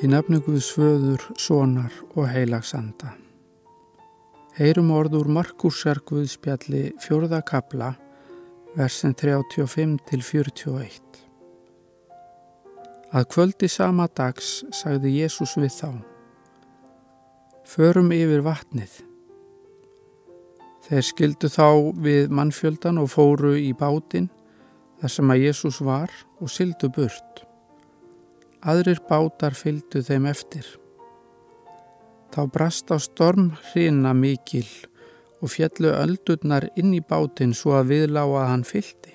Í nafni Guðs föður, sonar og heilagsanda. Heyrum orður Markusar Guðspjalli fjörða kabla, versin 35 til 41. Að kvöldi sama dags sagði Jésús við þá. Förum yfir vatnið. Þeir skildu þá við mannfjöldan og fóru í bátinn þar sem að Jésús var og sildu burt. Aðrir bátar fylgdu þeim eftir. Þá brast á storm hrina mikil og fjallu öldurnar inn í bátinn svo að viðláa að hann fylgdi.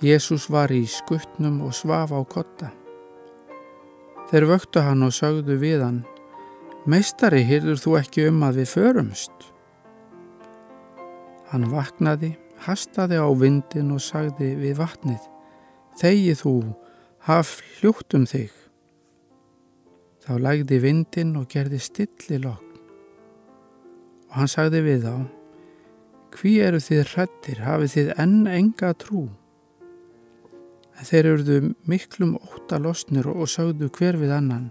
Jésús var í skuttnum og svaf á kotta. Þeir vöktu hann og sögðu við hann, Meistari, hýrður þú ekki um að við förumst? Hann vaknaði, hastaði á vindin og sagði við vatnið, Þegi þú, haf hljótt um þig. Þá lægði vindin og gerði stilli lokn. Og hann sagði við þá, hví eru þið hrættir, hafið þið enn enga trú? En þeir eruðu miklum óta losnir og sagðu hver við annan,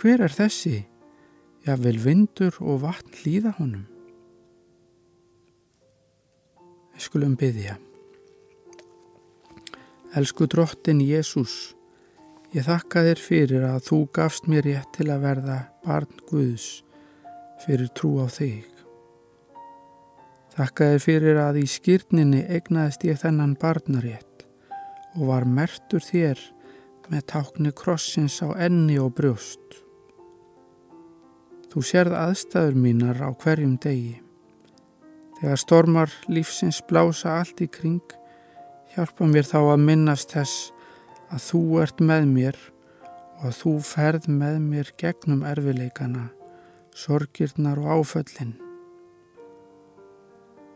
hver er þessi? Já, vel vindur og vatn hlýða honum. Við skulum byggja. Elsku drottin Jésús, ég þakka þér fyrir að þú gafst mér rétt til að verða barn Guðs fyrir trú á þig. Þakka þér fyrir að í skýrninni egnaðist ég þennan barnarétt og var mertur þér með tákni krossins á enni og brjóst. Þú sérð aðstæður mínar á hverjum degi. Þegar stormar lífsins blása allt í kring, Hjálpa mér þá að minnast þess að þú ert með mér og að þú ferð með mér gegnum erfileikana, sorgirnar og áföllin.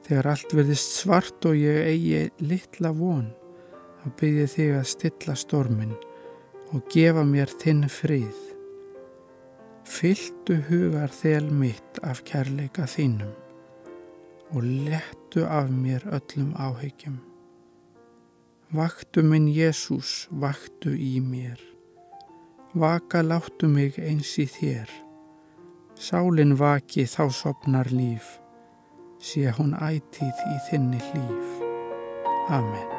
Þegar allt verðist svart og ég eigi litla von, þá byrði þig að stilla stormin og gefa mér þinn frið. Fyltu hugar þel mitt af kærleika þínum og lettu af mér öllum áhyggjum. Vaktu minn Jésús, vaktu í mér. Vaka láttu mig eins í þér. Sálinn vaki þá sopnar líf. Sé hún ætið í þinni hlýf. Amen.